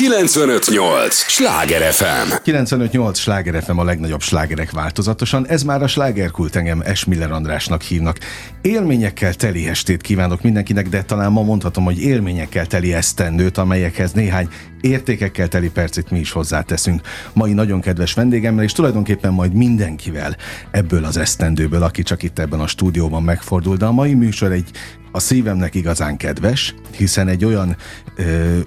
958! Sláger FM! 958! Sláger FM a legnagyobb slágerek változatosan. Ez már a slágerkult engem Esmiller Andrásnak hívnak. Élményekkel teli estét kívánok mindenkinek, de talán ma mondhatom, hogy élményekkel teli esztendőt, amelyekhez néhány értékekkel teli percet mi is hozzáteszünk. Mai nagyon kedves vendégemmel, és tulajdonképpen majd mindenkivel ebből az esztendőből, aki csak itt ebben a stúdióban megfordul, de a mai műsor egy a szívemnek igazán kedves, hiszen egy olyan ö,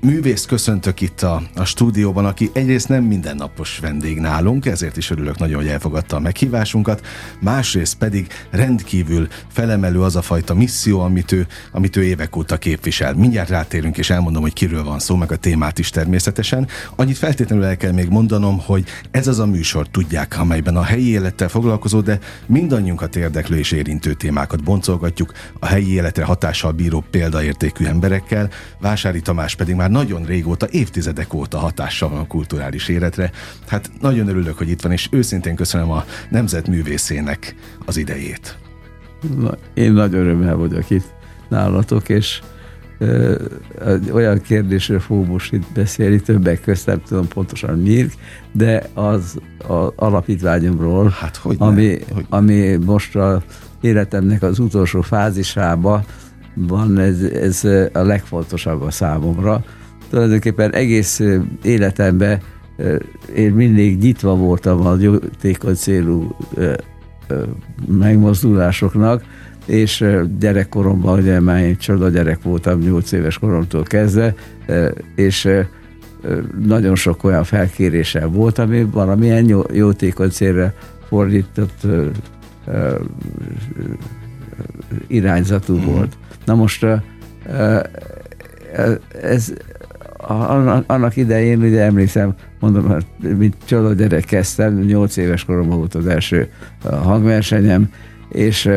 művész köszöntök itt a, a stúdióban, aki egyrészt nem mindennapos vendég nálunk, ezért is örülök nagyon, hogy elfogadta a meghívásunkat, másrészt pedig rendkívül felemelő az a fajta misszió, amit ő, amit ő évek óta képvisel. Mindjárt rátérünk, és elmondom, hogy kiről van szó, meg a témát is természetesen. Annyit feltétlenül el kell még mondanom, hogy ez az a műsor, tudják, amelyben a helyi élettel foglalkozó, de mindannyiunkat érdeklő és érintő témákat boncolgatjuk, a helyi életre hatással bíró példaértékű emberekkel, Vásári Tamás pedig már már nagyon régóta, évtizedek óta hatással van a kulturális életre. Hát nagyon örülök, hogy itt van, és őszintén köszönöm a nemzetművészének az idejét. Na, én nagy örömmel vagyok itt nálatok, és ö, olyan kérdésről fogok most itt beszélni, többek közt nem tudom pontosan miért, de az, az alapítványomról, hát, hogy ami, hogy... ami most a életemnek az utolsó fázisában van, ez, ez a legfontosabb a számomra, tulajdonképpen egész életemben én mindig nyitva voltam a jótékony célú megmozdulásoknak, és gyerekkoromban, ugye már én csoda gyerek voltam 8 éves koromtól kezdve, és nagyon sok olyan felkéréssel volt, ami valamilyen jótékony célra fordított irányzatú mm. volt. Na most ez annak idején, ugye emlékszem, mondom, hát, mint csoda gyerek kezdtem, 8 éves koromban volt az első hangversenyem, és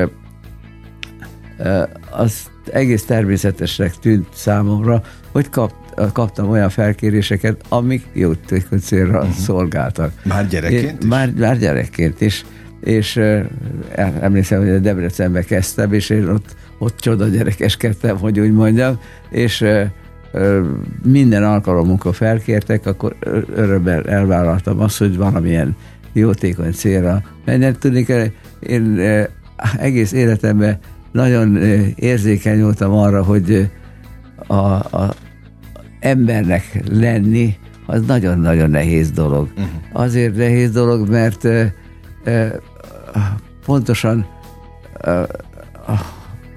az egész természetesnek tűnt számomra, hogy kap, kaptam olyan felkéréseket, amik jó célra uh-huh. szolgáltak. Már gyerekként is? Már, már gyerekként is. És emlékszem, hogy a Debrecenbe kezdtem, és én ott, ott csoda gyerekeskedtem, hogy úgy mondjam, és minden alkalomukon felkértek, akkor örömmel elvállaltam azt, hogy valamilyen jótékony célra menjen. Tudni én egész életemben nagyon érzékeny voltam arra, hogy a, a embernek lenni az nagyon-nagyon nehéz dolog. Uh-huh. Azért nehéz dolog, mert pontosan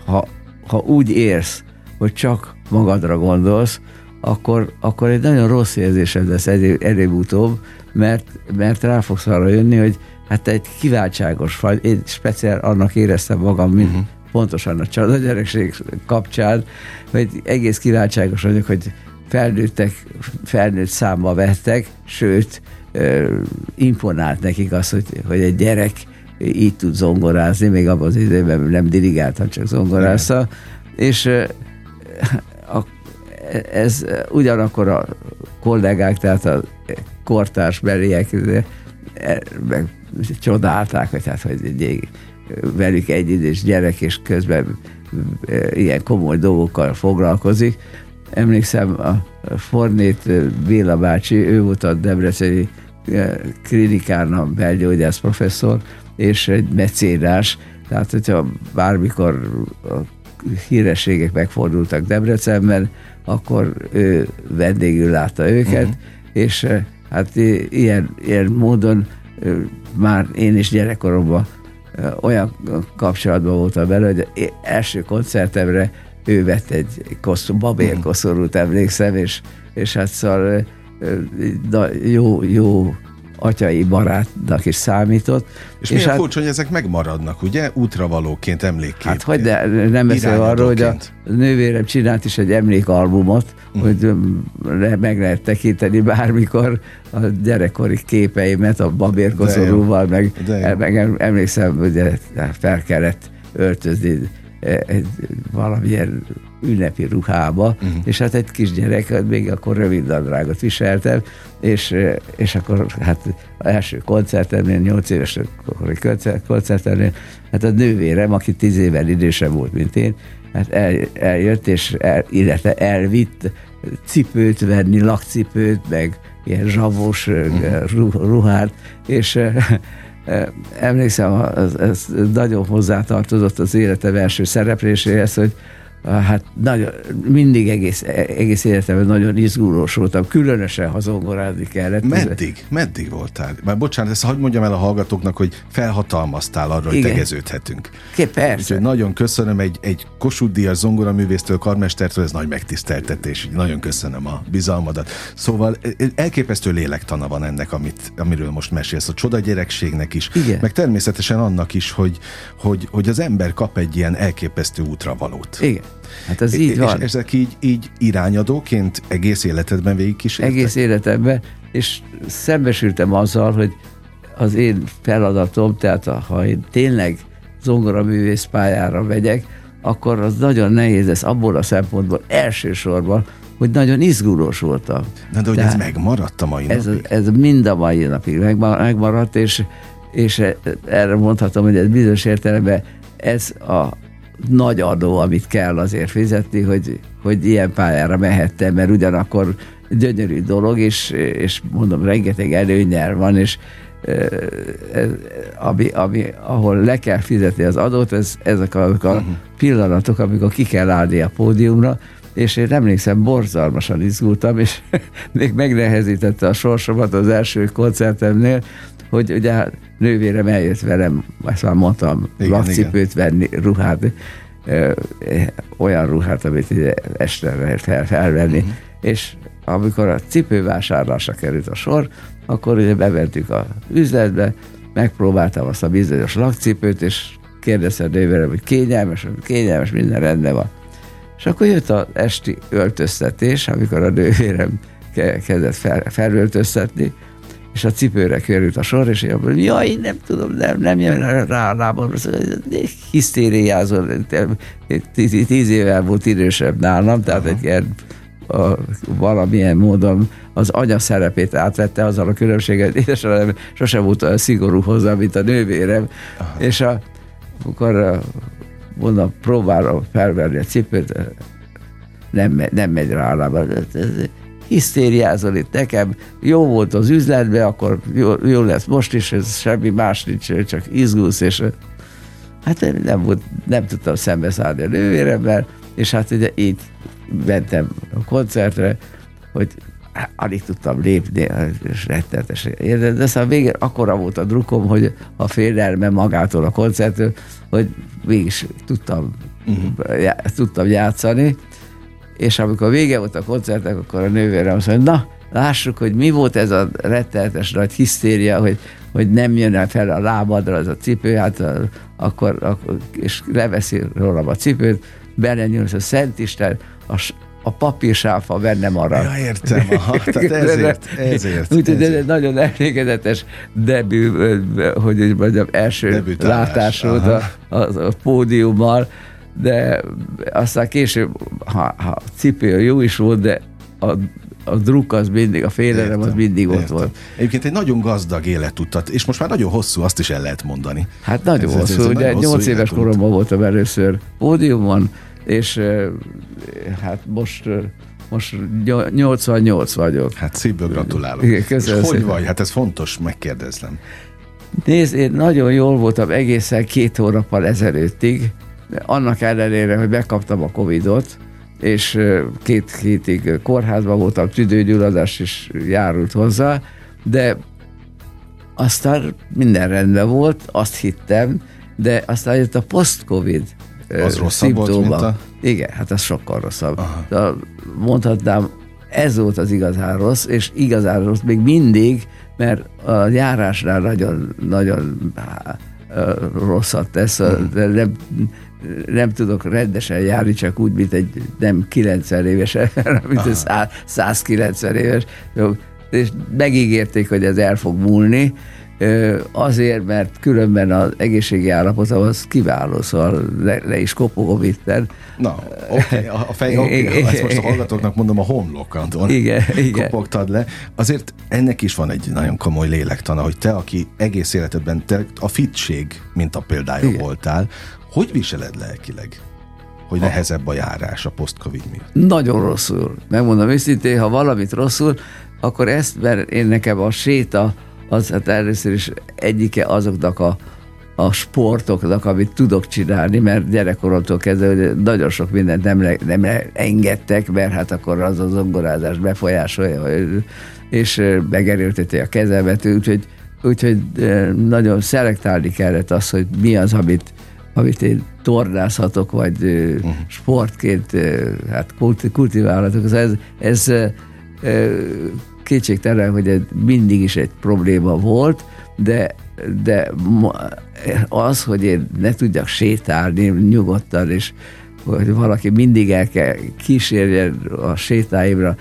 ha, ha úgy érsz, hogy csak magadra gondolsz, akkor, akkor egy nagyon rossz érzésed lesz előbb-utóbb, mert, mert rá fogsz arra jönni, hogy hát egy kiváltságos vagy, én speciál annak éreztem magam, mint uh-huh. pontosan a család gyerekség kapcsán, hogy egész kiváltságos vagyok, hogy felnőttek, felnőtt számba vettek, sőt, imponált nekik az, hogy, hogy egy gyerek így tud zongorázni, még abban az időben nem dirigáltam, csak zongorázta, és a, ez ugyanakkor a kollégák, tehát a kortárs beliek e, meg csodálták, hogy hát, hogy egy, velük egy idős gyerek, és közben ilyen komoly dolgokkal foglalkozik. Emlékszem, a Fornét Béla bácsi, ő volt a Debreceni klinikán belgyógyász professzor, és egy mecénás, tehát hogyha bármikor a hírességek megfordultak Debrecenben, akkor ő vendégül látta őket, uh-huh. és hát ilyen, ilyen módon már én is gyerekkoromban olyan kapcsolatban voltam vele, hogy első koncertemre ő vett egy kosztum, babér mhm. koszorút emlékszem, és, és hát szóval jó, jó atyai barátnak is számított. És, és milyen hát, furcsa, hogy ezek megmaradnak, ugye? Útravalóként, emlékként. Hát hogy de nem beszél arról, hogy a nővérem csinált is egy emlékalbumot, uh hogy meg lehet tekinteni bármikor a gyerekkori képeimet a babérkozorúval, meg, meg emlékszem, hogy fel kellett öltözni valamilyen ünnepi ruhába, uh-huh. és hát egy kisgyerek, még akkor rövid nadrágot viseltem, és, és akkor hát első koncertemnél, nyolc éves koncertemnél, hát a nővérem, aki tíz évvel idősebb volt, mint én, hát el, eljött, és el, illetve elvitt cipőt venni, lakcipőt, meg ilyen zsavos uh-huh. ruhát, és emlékszem, ez, ez nagyon hozzátartozott az életem első szerepléséhez, hogy hát nagyon, mindig egész, egész életemben nagyon izgulós voltam, különösen ha zongorázni kellett. Meddig? Meddig voltál? Már bocsánat, ezt hagyd mondjam el a hallgatóknak, hogy felhatalmaztál arra, hogy tegeződhetünk. Ké, persze. Úgyhogy nagyon köszönöm egy, egy Kossuth Díjas zongoraművésztől, karmestertől, ez nagy megtiszteltetés. Nagyon köszönöm a bizalmadat. Szóval e, e, elképesztő lélektana van ennek, amit, amiről most mesélsz, a csoda gyerekségnek is, Igen. meg természetesen annak is, hogy, hogy, hogy az ember kap egy ilyen elképesztő útravalót. Igen. Hát ez így és van. És ezek így, így irányadóként egész életedben végig kísértek? Egész életedben, és szembesültem azzal, hogy az én feladatom, tehát ha én tényleg zongoraművész pályára megyek, akkor az nagyon nehéz lesz abból a szempontból elsősorban, hogy nagyon izgulós voltam. Na de hogy Tehát ez megmaradt a mai ez, napig? Ez mind a mai napig megmaradt, és, és erre mondhatom, hogy ez bizonyos értelemben ez a nagy adó, amit kell azért fizetni, hogy, hogy ilyen pályára mehettem, mert ugyanakkor gyönyörű dolog, és, és mondom, rengeteg előnyel van, és ami, ami, ahol le kell fizetni az adót, ez, ezek a, a uh-huh. pillanatok, amikor ki kell állni a pódiumra, és én emlékszem, borzalmasan izgultam, és még megnehezítette a sorsomat az első koncertemnél, hogy ugye nővérem eljött velem, ezt már mondtam, igen, lakcipőt igen. venni, ruhát, olyan ruhát, amit ide este lehet fel, felvenni, uh-huh. és amikor a cipővásárlásra került a sor, akkor ugye bementük a üzletbe, megpróbáltam azt a bizonyos lakcipőt, és kérdezte nővérem, hogy kényelmes, kényelmes, minden rendben van. És akkor jött az esti öltöztetés, amikor a nővérem kezdett fel, felöltöztetni, és a cipőre került a sor, és én mondom, jaj, nem tudom, nem, nem jön rá a lábam, hisztériázol, tíz, tíz évvel volt idősebb nálam, tehát egy ilyen a, valamilyen módon az anya szerepét átvette azzal a különbséget, édesanyám sosem volt olyan szigorú hozzá, mint a nővérem, Aha. és a, amikor mondom, próbálom felvenni a cipőt, nem, nem megy rá a lábam hisztériázol itt nekem, jó volt az üzletben, akkor jó, jó lesz most is, ez semmi más nincs, csak izgulsz, és hát nem, volt, nem tudtam szembeszállni a nővéremmel, és hát ugye így mentem a koncertre, hogy alig tudtam lépni, és rettenetes. De aztán végén akkora volt a drukom, hogy a félelme magától a koncertől, hogy mégis tudtam, uh-huh. já, tudtam játszani, és amikor vége volt a koncertnek, akkor a nővérem azt mondja, na, lássuk, hogy mi volt ez a rettenetes nagy hisztéria, hogy, hogy nem jön el fel a lábadra az a cipő, hát akkor, akkor és leveszi rólam a cipőt, belenyúlsz a Szent Isten, a, a papírsáfa benne marad. Ja, értem, aha, tehát ezért, ezért. Úgyhogy ez egy nagyon elégedetes debű, hogy így mondjam, első Debütálás. látás volt a, a, a pódiummal, de aztán később, ha, ha a cipő jó is volt, de a, a druk az mindig, a félelem értem, az mindig értem. ott volt. Egyébként egy nagyon gazdag életutat, és most már nagyon hosszú, azt is el lehet mondani. Hát nagyon ez, hosszú, ez, ez ugye 8 éves koromban voltam először pódiumon, és hát most most 88 vagyok. Hát szívből gratulálok. Igen, és hogy vagy? Hát ez fontos, megkérdezlem. Nézd, én nagyon jól voltam egészen két hónappal ezelőttig, annak ellenére, hogy megkaptam a Covidot, és két hétig kórházban voltam, tüdőgyulladás is járult hozzá, de aztán minden rendben volt, azt hittem, de aztán jött a post-covid az rosszabb volt, mint a... Igen, hát ez sokkal rosszabb. De mondhatnám, ez volt az igazán rossz, és igazán rossz még mindig, mert a járásnál nagyon, nagyon rosszat tesz, hmm. nem, nem tudok rendesen járni, csak úgy, mint egy nem 90 éves mint egy 190 éves. És megígérték, hogy ez el fog múlni, azért, mert különben az egészségi állapota az kiváló, szóval le, le is kopogom itten. Na, oké, okay, a fej, okay, ezt most a hallgatóknak mondom, a homlokon igen, igen. kopogtad le. Azért ennek is van egy nagyon komoly lélektana, hogy te, aki egész életedben te a fitség, mint a példája igen. voltál, hogy viseled lelkileg? hogy nehezebb a járás a post-covid miatt? Nagyon rosszul. Megmondom őszintén, ha valamit rosszul, akkor ezt, mert én nekem a séta, az hát először is egyike azoknak a, a sportoknak, amit tudok csinálni, mert gyerekkoromtól kezdve hogy nagyon sok mindent nem, nem engedtek, mert hát akkor az az zongorázás befolyásolja, és megerőlteti a kezemet, úgyhogy, úgyhogy nagyon szelektálni kellett az, hogy mi az, amit, amit én tornázhatok, vagy uh-huh. sportként hát kultiválhatok. Ez, ez kétségtelen, hogy ez mindig is egy probléma volt, de, de az, hogy én ne tudjak sétálni nyugodtan, és hogy valaki mindig el kell kísérjen a sétáimra,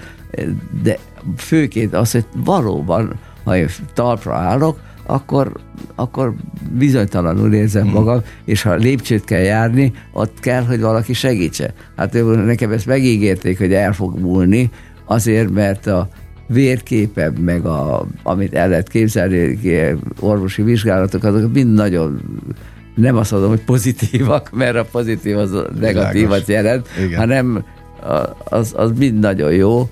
de főként az, hogy valóban, ha én talpra állok, akkor, akkor bizonytalanul érzem hmm. magam, és ha lépcsőt kell járni, ott kell, hogy valaki segítse. Hát nekem ezt megígérték, hogy el fog múlni, azért, mert a vérképem, meg a, amit el lehet képzelni, orvosi vizsgálatok, azok mind nagyon nem azt mondom, hogy pozitívak, mert a pozitív az a negatívat jelent, Igen. hanem az, az mind nagyon jó,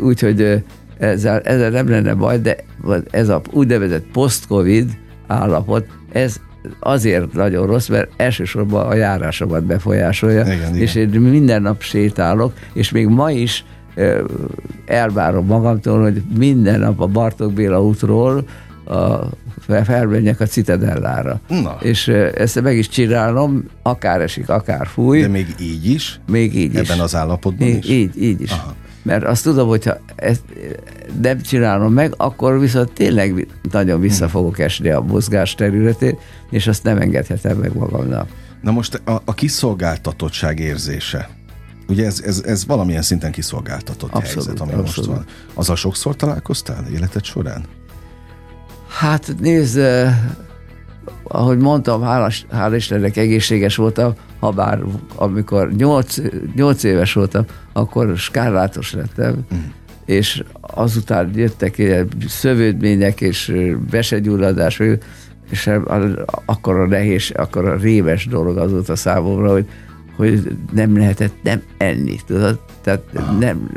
úgyhogy ezzel, ezzel nem lenne baj, de ez a úgynevezett post-covid állapot, ez azért nagyon rossz, mert elsősorban a járásomat befolyásolja, igen, és igen. én minden nap sétálok, és még ma is elvárom magamtól, hogy minden nap a Bartók Béla útról a felmenjek a Citadellára. Na. És ezt meg is csinálom, akár esik, akár fúj. De még így is? Még így Ebben is. Ebben az állapotban így, is? Így, így is. Aha. Mert azt tudom, hogyha ezt nem csinálom meg, akkor viszont tényleg nagyon vissza fogok esni a mozgás területén, és azt nem engedhetem meg magamnak. Na most a, a kiszolgáltatottság érzése, Ugye ez, ez, ez valamilyen szinten kiszolgáltatott abszolút, helyzet, ami abszolút. most van. Azzal sokszor találkoztál életed során? Hát nézd, ahogy mondtam, hálás, hál' Istennek egészséges voltam, ha bár amikor 8, 8 éves voltam, akkor skárlátos lettem, mm. és azután jöttek szövődmények és vesegyulladás, és akkor a nehéz, akkor a rémes dolog az volt a számomra, hogy hogy nem lehetett nem enni, tudod? Tehát nem,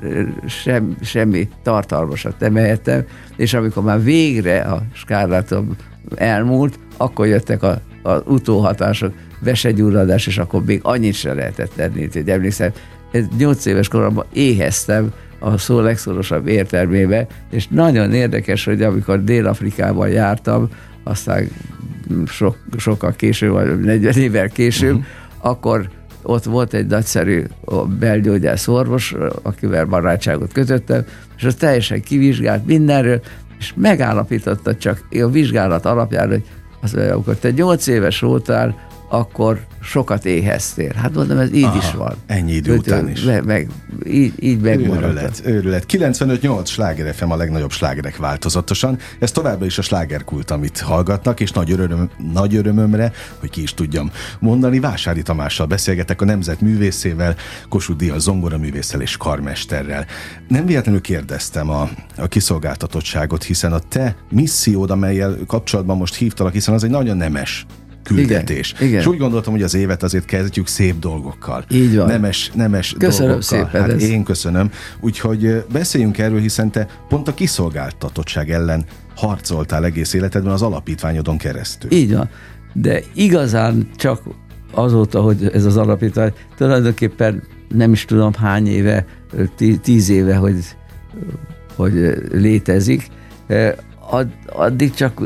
sem, semmi tartalmasat nem ehettem, és amikor már végre a skárlátom elmúlt, akkor jöttek a, az utóhatások, vesegyulladás, és akkor még annyit se lehetett tenni, hogy emlékszem, ez 8 éves koromban éheztem a szó legszorosabb értelmébe, és nagyon érdekes, hogy amikor Dél-Afrikában jártam, aztán sok, sokkal később, vagy 40 évvel később, uh-huh. akkor ott volt egy nagyszerű belgyógyász orvos, akivel barátságot kötöttem, és az teljesen kivizsgált mindenről, és megállapította csak a vizsgálat alapján, hogy az, amikor te 8 éves voltál, akkor sokat éheztél. Hát mondom, ez így Aha, is van. Ennyi idő Öt, után is. Meg, meg, így, így megmaradt. Őrület, őrület. 95-8 sláger FM a legnagyobb slágerek változatosan. Ez továbbra is a slágerkult, amit hallgatnak, és nagy, öröm, nagy örömömre, hogy ki is tudjam mondani, Vásári Tamással beszélgetek a Nemzet művészével, Kossuth Díaz zongoraművésszel és karmesterrel. Nem véletlenül kérdeztem a, a kiszolgáltatottságot, hiszen a te missziód, amelyel kapcsolatban most hívtalak, hiszen az egy nagyon nemes küldetés. Igen, igen. És úgy gondoltam, hogy az évet azért kezdjük szép dolgokkal. Így van. Nemes, nemes köszönöm dolgokkal. Szépen hát ez. én köszönöm. Úgyhogy beszéljünk erről, hiszen te pont a kiszolgáltatottság ellen harcoltál egész életedben az alapítványodon keresztül. Így van. De igazán csak azóta, hogy ez az alapítvány, tulajdonképpen nem is tudom hány éve, tíz éve, hogy, hogy létezik, addig csak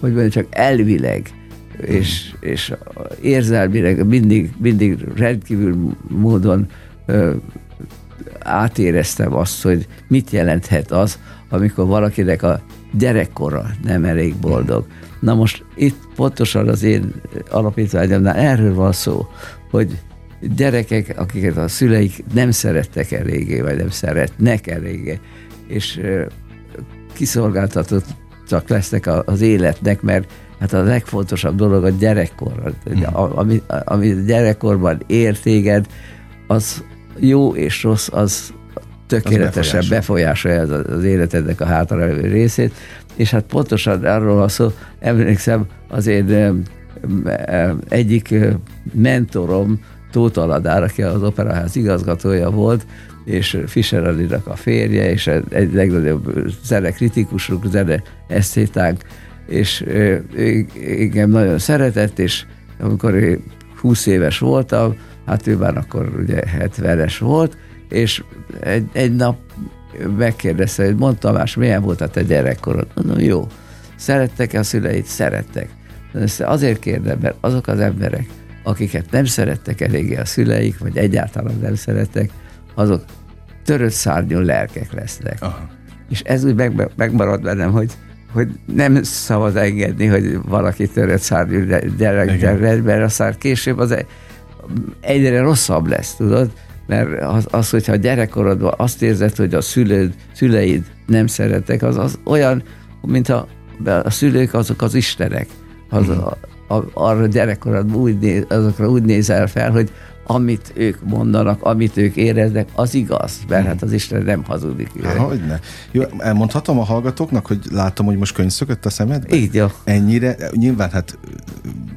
hogy mondjam, csak elvileg és, és érzelmileg mindig, mindig rendkívül módon ö, átéreztem azt, hogy mit jelenthet az, amikor valakinek a gyerekkora nem elég boldog. Na most itt pontosan az én alapítványomnál erről van szó, hogy gyerekek, akiket a szüleik nem szerettek eléggé, vagy nem szeretnek eléggé, és kiszolgáltatott csak lesznek az életnek, mert hát a legfontosabb dolog a gyerekkor, hmm. ami, ami gyerekkorban ér téged, az jó és rossz, az tökéletesen befolyásolja. az, az életednek a hátralévő részét, és hát pontosan arról van szó, emlékszem, az én egyik mentorom, Tóth Aladár, aki az operaház igazgatója volt, és Fischer Alinak a férje, és egy legnagyobb zene kritikusunk, zene esztétánk, és ő engem nagyon szeretett, és amikor 20 éves voltam, hát ő már akkor ugye 70-es volt, és egy, egy nap megkérdezte, hogy mondta Tamás, milyen volt a te gyerekkorod? Mondom, jó. Szerettek-e a szüleit? Szerettek. Ezt azért kérdem, mert azok az emberek, akiket nem szerettek eléggé a szüleik, vagy egyáltalán nem szerettek, azok törött szárnyú lelkek lesznek. Aha. És ez úgy meg, megmarad bennem, hogy, hogy nem szabad engedni, hogy valaki törött szárnyú gyerek, gyerek mert aztán később az egyre rosszabb lesz, tudod? Mert az, az hogyha a gyerekkorodban azt érzed, hogy a szülőd, szüleid nem szeretek, az, az olyan, mint a, a szülők azok az istenek. Az, uh-huh. a, a, arra gyerekkorodban úgy néz, azokra úgy nézel fel, hogy amit ők mondanak, amit ők éreznek, az igaz, mert hát az Isten nem hazudik. Há, hogyne. Jó, elmondhatom a hallgatóknak, hogy látom, hogy most könyv szökött a szemedbe? Így, jó. Ennyire, nyilván hát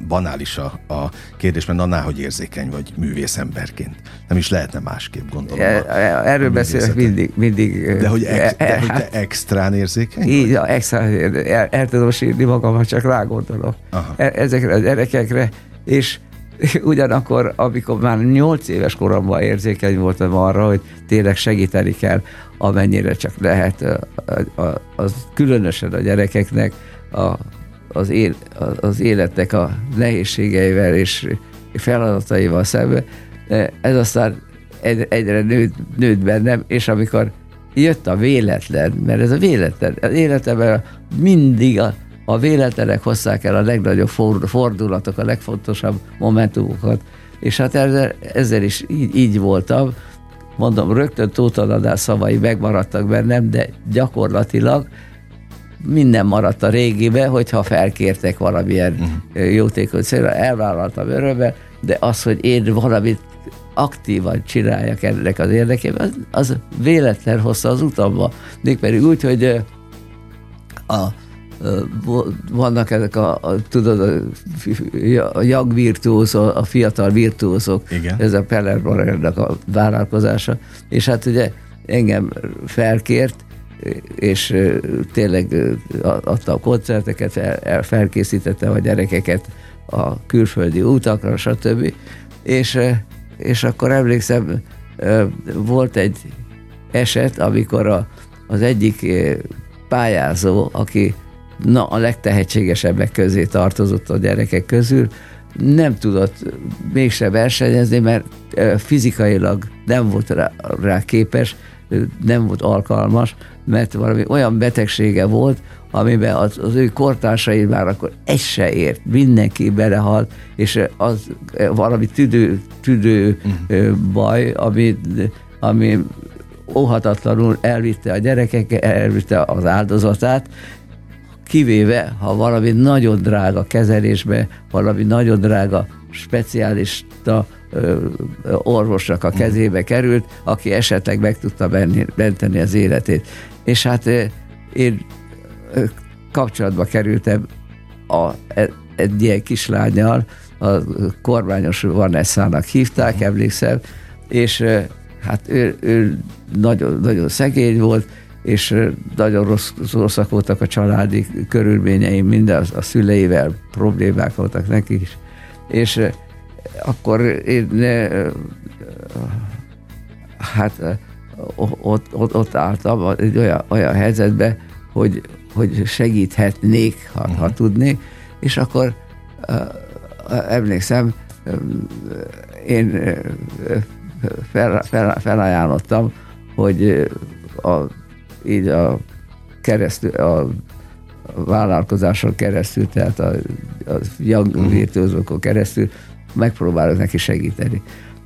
banális a, a kérdés, mert annál, hogy érzékeny vagy művészemberként. Nem is lehetne másképp, gondolom. E, e, erről beszélek mindig, mindig. De hogy, ex, de, hogy te hát, extrán érzékeny? Így, vagy? extrán, el, el tudom sírni magam, ha csak rágondolok. Aha. E, ezekre a gyerekekre, és ugyanakkor, amikor már nyolc éves koromban érzékeny voltam arra, hogy tényleg segíteni kell, amennyire csak lehet, az különösen a gyerekeknek a, az, él, az életnek a nehézségeivel és feladataival szemben. Ez aztán egyre nőtt, nőtt bennem, és amikor jött a véletlen, mert ez a véletlen, az életemben mindig a, a véletlenek hozzák el a legnagyobb fordulatok, a legfontosabb momentumokat, és hát ezzel, ezzel is így, így voltam, mondom, rögtön Tóth szavai megmaradtak bennem, de gyakorlatilag minden maradt a régibe, hogyha felkértek valamilyen uh-huh. jótékony célra, elvállaltam örömmel, de az, hogy én valamit aktívan csináljak ennek az érdekében, az, az véletlen hozta az utamba. Mégpedig úgy, hogy a vannak ezek a, a tudod, a jag virtuózok, a fiatal virtuózok, Igen. ez a Peller Morelnak a vállalkozása, és hát ugye engem felkért, és tényleg adta a koncerteket, fel, felkészítette a gyerekeket a külföldi utakra, stb. És, és akkor emlékszem, volt egy eset, amikor a, az egyik pályázó, aki na, a legtehetségesebbek közé tartozott a gyerekek közül, nem tudott mégse versenyezni, mert fizikailag nem volt rá, rá képes, nem volt alkalmas, mert valami olyan betegsége volt, amiben az, az ő kortársai már akkor egy se ért, mindenki belehalt, és az valami tüdő, tüdő uh-huh. baj, ami, ami óhatatlanul elvitte a gyerekek, elvitte az áldozatát, kivéve, ha valami nagyon drága kezelésbe, valami nagyon drága speciálista orvosnak a kezébe került, aki esetleg meg tudta benni, benteni az életét. És hát én kapcsolatba kerültem a, e, egy ilyen kislányjal, a kormányos Vanessának hívták, emlékszem, és hát ő, ő nagyon, nagyon szegény volt, és nagyon rossz, rosszak voltak a családi körülményei, minden a szüleivel problémák voltak neki is. És akkor én hát ott, ott, ott álltam egy olyan, olyan helyzetben, hogy, hogy segíthetnék, ha, uh-huh. ha mhm. tudnék, és akkor emlékszem, én fel, fel, felajánlottam, hogy a így a keresztül, a vállalkozáson keresztül, tehát a, a young mhm. virtuózókon keresztül megpróbálok neki segíteni.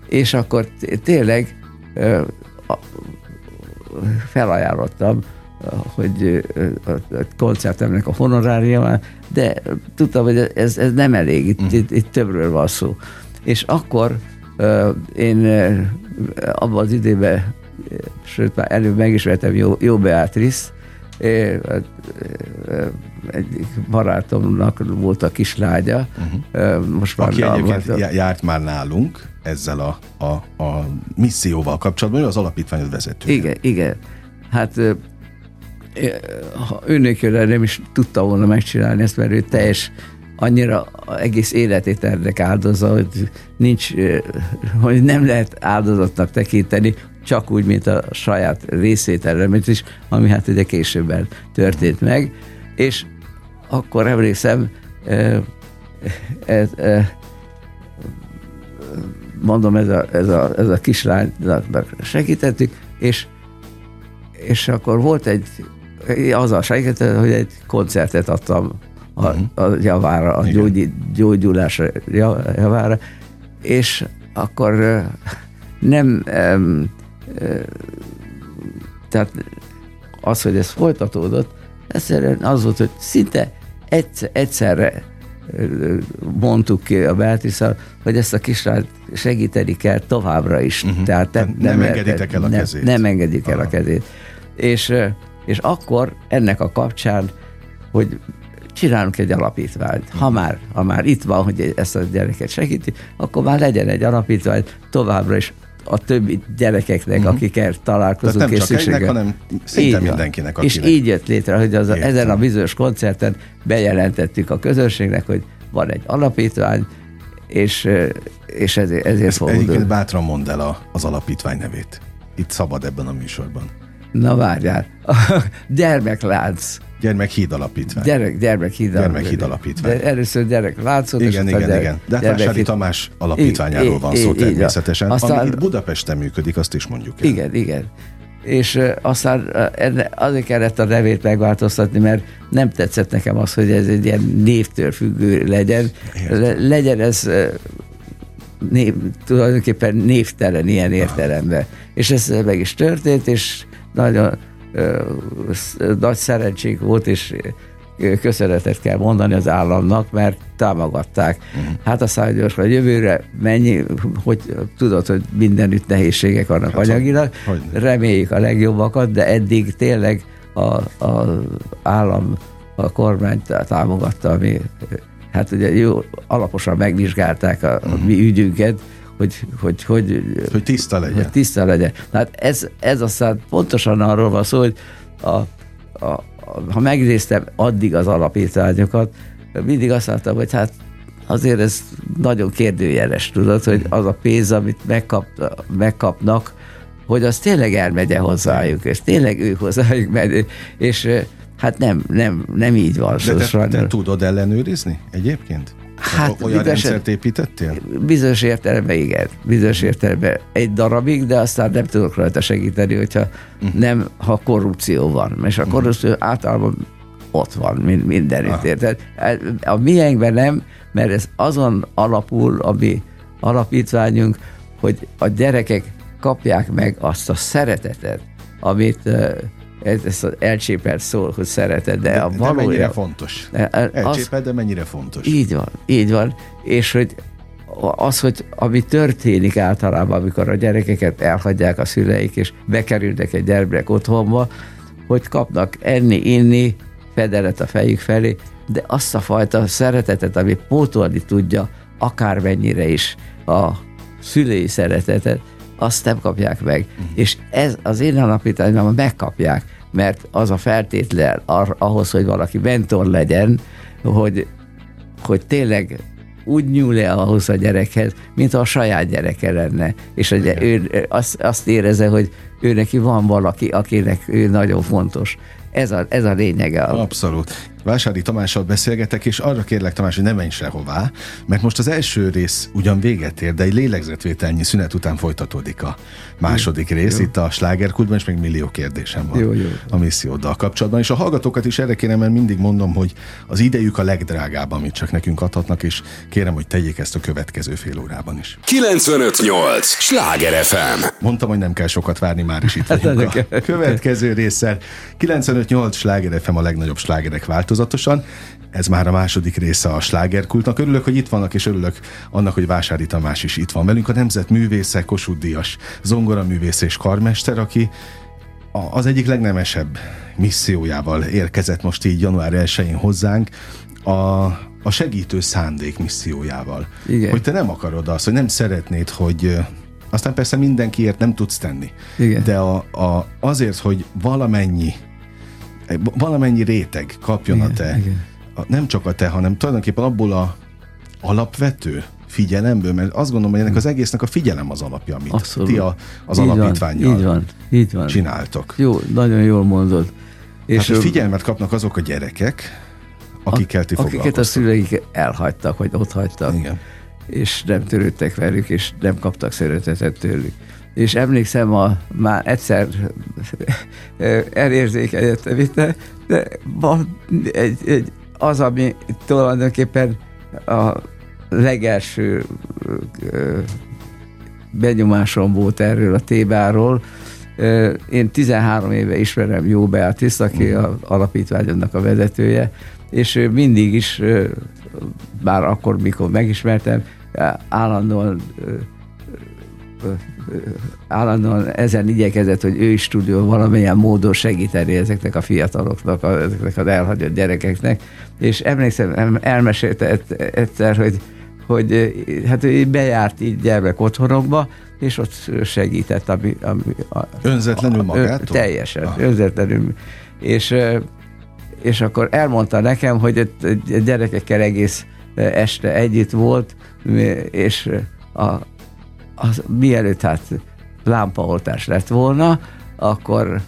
És akkor tényleg felajánlottam, hogy a koncertemnek a honorária, de tudtam, hogy ez, ez nem elég, itt, uh-huh. itt, itt többről van szó. És akkor én abban az időben, sőt már előbb megismertem Jó, Jó Beatrice, egyik barátomnak volt a kislánya. Uh-huh. Most már Aki egyébként járt már nálunk ezzel a, a, a misszióval kapcsolatban, ő az alapítványod vezető. Igen, igen. Hát ha nem is tudta volna megcsinálni ezt, mert ő teljes annyira egész életét ennek áldozza, hogy nincs, hogy nem lehet áldozatnak tekinteni, csak úgy, mint a saját részvételremet is, ami hát ugye későbben történt meg, és akkor emlékszem, ez, mondom, ez a, ez a, ez a kislánynak segítettük, és, és akkor volt egy, azzal segített, hogy egy koncertet adtam a, mhm. a javára, a gyógy, gyógyulás javára, és akkor nem tehát az, hogy ez folytatódott, egyszerűen az volt, hogy szinte egyszer, egyszerre mondtuk ki a Beatrice hogy ezt a kislányt segíteni kell továbbra is. Uh-huh. Tehát nem, nem, nem engeditek el a nem, kezét. Nem engedjük el Aha. a kezét. És, és akkor ennek a kapcsán, hogy csinálunk egy alapítványt. Ha már, ha már itt van, hogy ezt a gyereket segíti, akkor már legyen egy alapítvány továbbra is a többi gyerekeknek, uh-huh. akikkel találkozunk. Tehát nem csak egynek, hanem szinte így mindenkinek. Akinek. És így jött létre, hogy az a, ezen a bizonyos koncerten bejelentettük a közönségnek, hogy van egy alapítvány, és, és ezért, ezért Ez Egyébként bátran mondd el a, az alapítvány nevét. Itt szabad ebben a műsorban. Na várjál. Gyermeklánc. Gyermekhíd alapítvány. Gyerek, gyermekhíd gyermekhíd alapítvány. De először gyerek látszott. Igen, igen, gyerek, igen. De hát Vásári Tamás alapítványáról í, van szó í, természetesen. Aztán, ami itt Budapesten működik, azt is mondjuk el. Igen, igen. És aztán azért kellett a nevét megváltoztatni, mert nem tetszett nekem az, hogy ez egy ilyen névtől függő legyen. Le, legyen ez név, tulajdonképpen névtelen ilyen értelemben. És ez meg is történt, és nagyon nagy szerencsénk volt, és köszönetet kell mondani az államnak, mert támogatták. Uh-huh. Hát aztán gyors, hogy jövőre mennyi, hogy tudod, hogy mindenütt nehézségek vannak hát, anyagilag, hogy, reméljük a legjobbakat, de eddig tényleg a, a állam, a kormány támogatta, ami hát ugye jó, alaposan megvizsgálták a, uh-huh. mi ügyünket, hogy, hogy, hogy, hogy tiszta legyen. Hogy tiszta legyen. Tehát ez, ez aztán pontosan arról van szó, hogy a, a, a, ha megnéztem addig az alapítványokat, mindig azt láttam, hogy hát azért ez nagyon kérdőjeles, tudod, hogy az a pénz, amit megkap, megkapnak, hogy az tényleg elmegye hozzájuk, és tényleg ők hozzájuk megy, és hát nem, nem, nem így van. De te, te tudod ellenőrizni egyébként? Hát, olyan bizonyos, rendszert építettél? Bizonyos értelemben igen. Bizonyos értelemben egy darabig, de aztán nem tudok rajta segíteni, hogyha uh-huh. nem, ha korrupció van. És a mhm. korrupció uh-huh. általában ott van mindenütt, ah. érted? A miénkben nem, mert ez azon alapul, ami alapítványunk, hogy a gyerekek kapják meg azt a szeretetet, amit ez, ez az elcsépelt szó, hogy szereted, de, de a valójában... De mennyire fontos. Elcsépelt, de mennyire fontos. Így van, így van. És hogy az, hogy ami történik általában, amikor a gyerekeket elhagyják a szüleik, és bekerülnek egy gyermek otthonba, hogy kapnak enni, inni, fedelet a fejük felé, de azt a fajta szeretetet, ami pótolni tudja akármennyire is a szülői szeretetet, azt nem kapják meg. Uh-huh. És ez az én alapítványomban megkapják, mert az a feltétlen ar- ahhoz, hogy valaki mentor legyen, hogy, hogy tényleg úgy nyúl el ahhoz a gyerekhez, mint a saját gyereke lenne. És hogy ő azt, azt éreze, hogy ő neki van valaki, akinek ő nagyon fontos. Ez a, ez a lényege. Abszolút. Vásári Tamással beszélgetek, és arra kérlek Tamás, hogy ne menj sehová, mert most az első rész ugyan véget ér, de egy lélegzetvételnyi szünet után folytatódik a második jó, rész, jó. itt a slágerkultban, és még millió kérdésem van jó, jó. a misszióddal kapcsolatban. És a hallgatókat is erre kérem, mert mindig mondom, hogy az idejük a legdrágább, amit csak nekünk adhatnak, és kérem, hogy tegyék ezt a következő fél órában is. 958! Sláger FM! Mondtam, hogy nem kell sokat várni, már is itt vagyunk a következő résszel. 95-8 sláger FM a legnagyobb slágerek változatosan. Ez már a második része a slágerkultnak. Örülök, hogy itt vannak, és örülök annak, hogy Vásári Tamás is itt van velünk. A Nemzet művésze, Kossuth Díjas, zongoraművész és karmester, aki az egyik legnemesebb missziójával érkezett most így január 1-én hozzánk, a, a segítő szándék missziójával. Igen. Hogy te nem akarod azt, hogy nem szeretnéd, hogy aztán persze mindenkiért nem tudsz tenni. Igen. De a, a, azért, hogy valamennyi valamennyi réteg kapjon igen, a te, igen. A, nem csak a te, hanem tulajdonképpen abból a alapvető figyelemből, mert azt gondolom, hogy ennek az egésznek a figyelem az alapja, amit Abszolút. ti a, az így alapítványjal van, így van, így van. csináltok. Jó, nagyon jól mondod. És hát, hogy figyelmet kapnak azok a gyerekek, akikkel ti Akiket a szüleik elhagytak, vagy ott hagytak. Igen. És nem törődtek velük, és nem kaptak szeretetet tőlük. És emlékszem, a, már egyszer elérzékenyedtem itt, de egy, egy, az, ami tulajdonképpen a legelső benyomásom volt erről a témáról. Én 13 éve ismerem Jó Beatrice, aki a alapítványodnak a vezetője, és ő mindig is, bár akkor, mikor megismertem, állandóan állandóan ezen igyekezett, hogy ő is tudja valamilyen módon segíteni ezeknek a fiataloknak, ezeknek az elhagyott gyerekeknek. És emlékszem, elmesélte egyszer, hogy hogy hát ő bejárt így gyermek otthonokba, és ott segített. Ami, ami, a, önzetlenül magától? Teljesen, ah. önzetlenül. És, és akkor elmondta nekem, hogy a gyerekekkel egész este együtt volt, és a, az, mielőtt hát lámpaoltás lett volna, akkor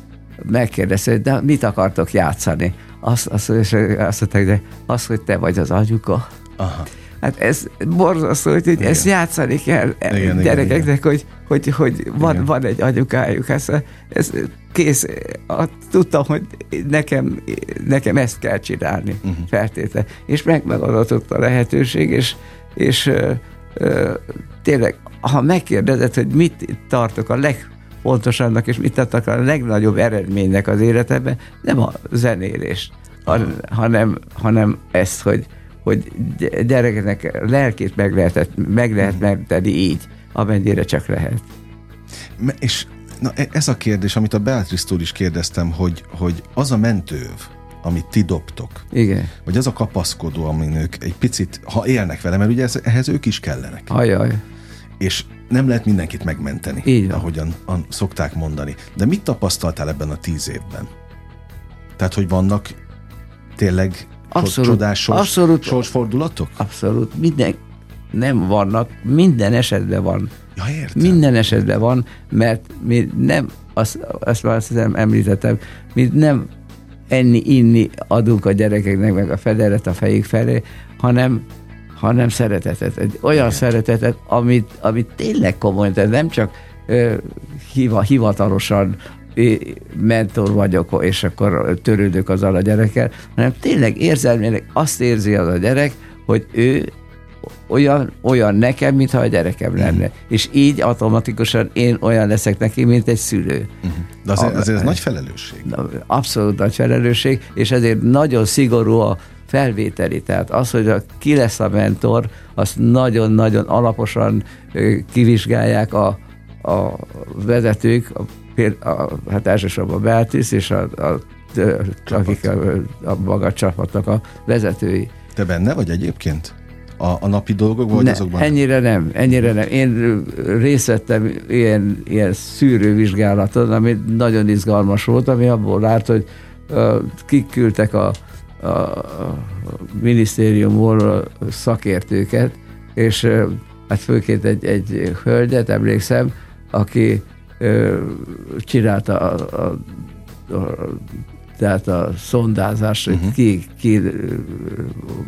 megkérdezte, hogy de mit akartok játszani? Azt, azt, azt, azt mondták, de az, hogy te vagy az anyuka. Aha. Hát ez borzasztó, hogy, hogy ezt játszani kell igen, gyerekeknek, igen, hogy, hogy, hogy van, van egy anyukájuk. Ez, ez kész. Tudtam, hogy nekem, nekem ezt kell csinálni uh-huh. feltétlenül. És meg megadatott a lehetőség, és, és ö, ö, tényleg, ha megkérdezed, hogy mit tartok a legfontosabbnak, és mit tartok a legnagyobb eredménynek az életemben, nem a zenélés, hanem, hanem ezt, hogy, hogy gyerekeknek lelkét meg, lehetett, meg lehet mhm. menteni így, amennyire csak lehet. És na, e- ez a kérdés, amit a Beatrice-tól is kérdeztem, hogy, hogy az a mentőv, amit ti dobtok. Igen. Vagy az a kapaszkodó, amin ők egy picit, ha élnek vele, mert ugye ez, ehhez ők is kellenek. Ajaj. És nem lehet mindenkit megmenteni, Így ahogyan an, szokták mondani. De mit tapasztaltál ebben a tíz évben? Tehát, hogy vannak tényleg abszolút, csodás sors, abszolút, sorsfordulatok? Abszolút. Minden, nem vannak, minden esetben van. Ja, értem. Minden esetben van, mert mi nem, azt, azt már azt hiszem említettem, mi nem enni, inni adunk a gyerekeknek, meg a federet a fejük felé, hanem hanem szeretetet. Egy olyan Igen. szeretetet, amit, amit tényleg komoly, tehát nem csak ö, hiva, hivatalosan mentor vagyok, és akkor törődök azzal a gyerekkel, hanem tényleg érzelmileg azt érzi az a gyerek, hogy ő olyan, olyan nekem, mintha a gyerekem lenne. Uh-huh. És így automatikusan én olyan leszek neki, mint egy szülő. Uh-huh. De azért, azért ez nagy felelősség. Abszolút nagy felelősség, és ezért nagyon szigorú a felvételi. Tehát az, hogy a, ki lesz a mentor, azt nagyon-nagyon alaposan kivizsgálják a, a vezetők, a a, hát elsősorban a Beatrice és a, a, a, akik a, a maga csapatnak a vezetői. Te benne vagy egyébként? A, a napi dolgok, vagy ne, azokban? Ennyire nem, ennyire nem. Én részt vettem ilyen, ilyen szűrővizsgálaton, ami nagyon izgalmas volt, ami abból állt, hogy uh, kik küldtek a, a, a minisztériumból szakértőket, és hát főként egy, egy hölgyet, emlékszem, aki csinálta a, a, a, tehát a szondázást, uh-huh. hogy ki, ki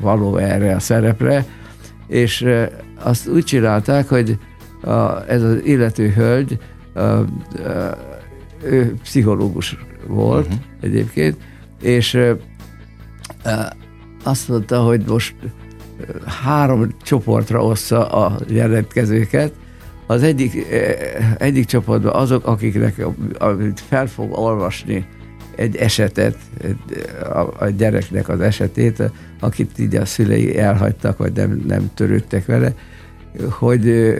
való erre a szerepre, és azt úgy csinálták, hogy a, ez az illető hölgy, a, a, ő pszichológus volt uh-huh. egyébként, és azt mondta, hogy most három csoportra ossza a jelentkezőket, az egyik, egyik csoportban azok, akiknek fel fog olvasni egy esetet, a, a gyereknek az esetét, akit így a szülei elhagytak, vagy nem, nem törődtek vele, hogy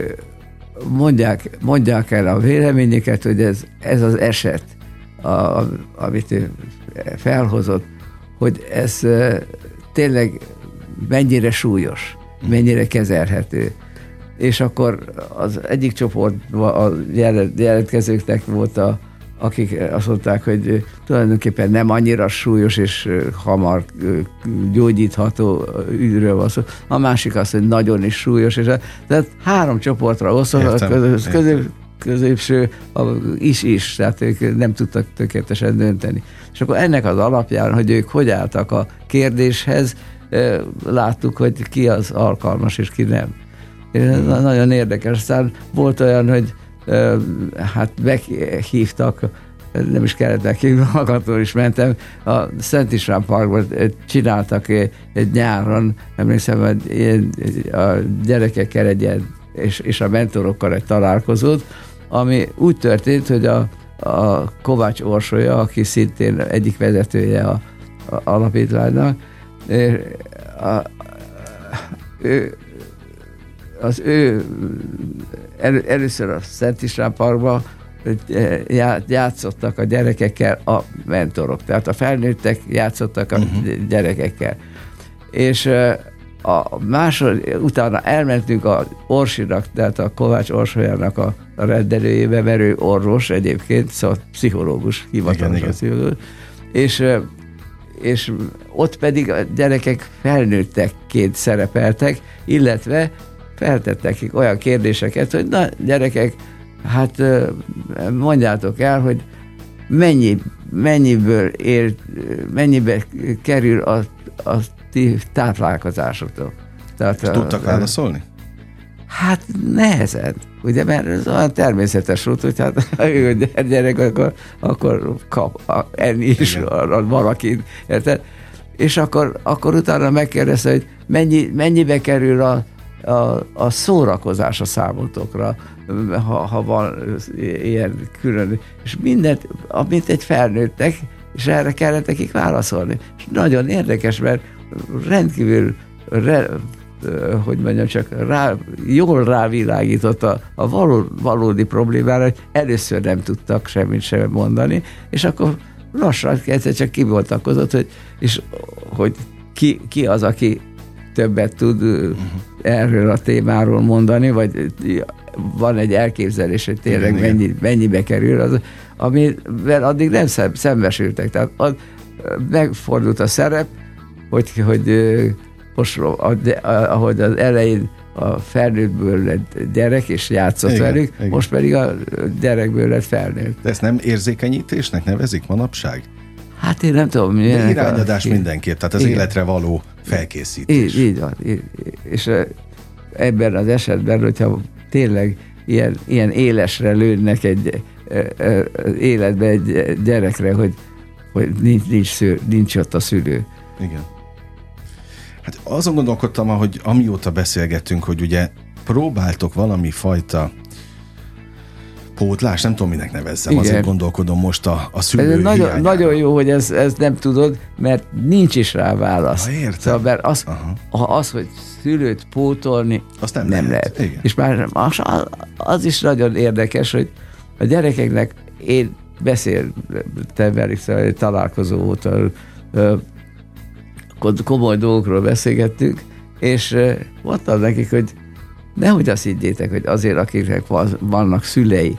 mondják, mondják el a véleményeket, hogy ez, ez az eset, a, amit ő felhozott, hogy ez tényleg mennyire súlyos, mennyire kezelhető. És akkor az egyik csoportban a jelentkezőknek volt a, akik azt mondták, hogy tulajdonképpen nem annyira súlyos és hamar gyógyítható ügyről van szó. A másik az, hogy nagyon is súlyos, és tehát három csoportra osztva, a közös, középső is is, tehát ők nem tudtak tökéletesen dönteni. És akkor ennek az alapján, hogy ők hogy álltak a kérdéshez, láttuk, hogy ki az alkalmas és ki nem. Ez nagyon érdekes. Aztán volt olyan, hogy hát meghívtak, nem is kellett meghívni, magamtól is mentem, a Szent István Parkban csináltak egy nyáron, emlékszem, hogy a gyerekekkel egy és, és a mentorokkal egy találkozót, ami úgy történt, hogy a, a Kovács Orsolya, aki szintén egyik vezetője a, a alapítványnak, a, a, ő, az ő el, először a Szent István Parkban játszottak a gyerekekkel a mentorok, tehát a felnőttek játszottak a uh-huh. gyerekekkel. És a másod, utána elmentünk a Orsinak, tehát a Kovács Orsolyának a, a rendelőjébe, mert ő orvos egyébként, szóval pszichológus, hivatalos pszichológus, és és ott pedig a gyerekek felnőttekként szerepeltek, illetve feltettek nekik olyan kérdéseket, hogy na gyerekek, hát mondjátok el, hogy mennyi, mennyiből ér, mennyibe kerül a, a ti táplálkozásotok. Tehát, és tudtak válaszolni? Hát nehezen, ugye, mert ez olyan természetes út, hogy hát ha ő gyerek, akkor, akkor kap a, enni is valaki, érted? És akkor, akkor utána megkérdezte, hogy mennyi, mennyibe kerül a, a, a szórakozás a számotokra, ha, ha van ilyen külön, és mindent, amit egy felnőttek, és erre kellett nekik válaszolni. És nagyon érdekes, mert rendkívül re, hogy mondjam, csak rá, jól rávilágított a, a való, valódi problémára, hogy először nem tudtak semmit sem mondani, és akkor lassan egyszer csak kivoltakozott, hogy, és hogy ki, ki az, aki többet tud uh-huh. erről a témáról mondani, vagy van egy elképzelés, hogy tényleg igen, mennyi, igen. mennyibe kerül, az, amivel addig nem szembesültek. Tehát az, megfordult a szerep, hogy, hogy most ahogy az elején a felnőttből lett gyerek, és játszott igen, velük, igen. most pedig a gyerekből lett felnőtt. De ezt nem érzékenyítésnek nevezik manapság? Hát én nem tudom. De irányadás a... mindenképp, tehát az igen. életre való felkészítés. Így, így van. Így, és ebben az esetben, hogyha tényleg ilyen, ilyen élesre lőnek egy életbe egy gyerekre, hogy, hogy nincs, nincs, szül, nincs ott a szülő. Igen. Hát azon gondolkodtam, hogy amióta beszélgettünk, hogy ugye próbáltok valami fajta pótlás, nem tudom, minek nevezzem, Igen. azért gondolkodom most a, a szülő ez nagyon, nagyon jó, hogy ez, ez nem tudod, mert nincs is rá válasz. Ha értem. Szóval, mert az, ha az, hogy szülőt pótolni, Azt nem, nem lehet. lehet. És már az, az is nagyon érdekes, hogy a gyerekeknek én beszéltem velük, szóval találkozó volt, komoly dolgokról beszélgettünk, és mondtam nekik, hogy nehogy azt higgyétek, hogy azért, akiknek vannak szülei,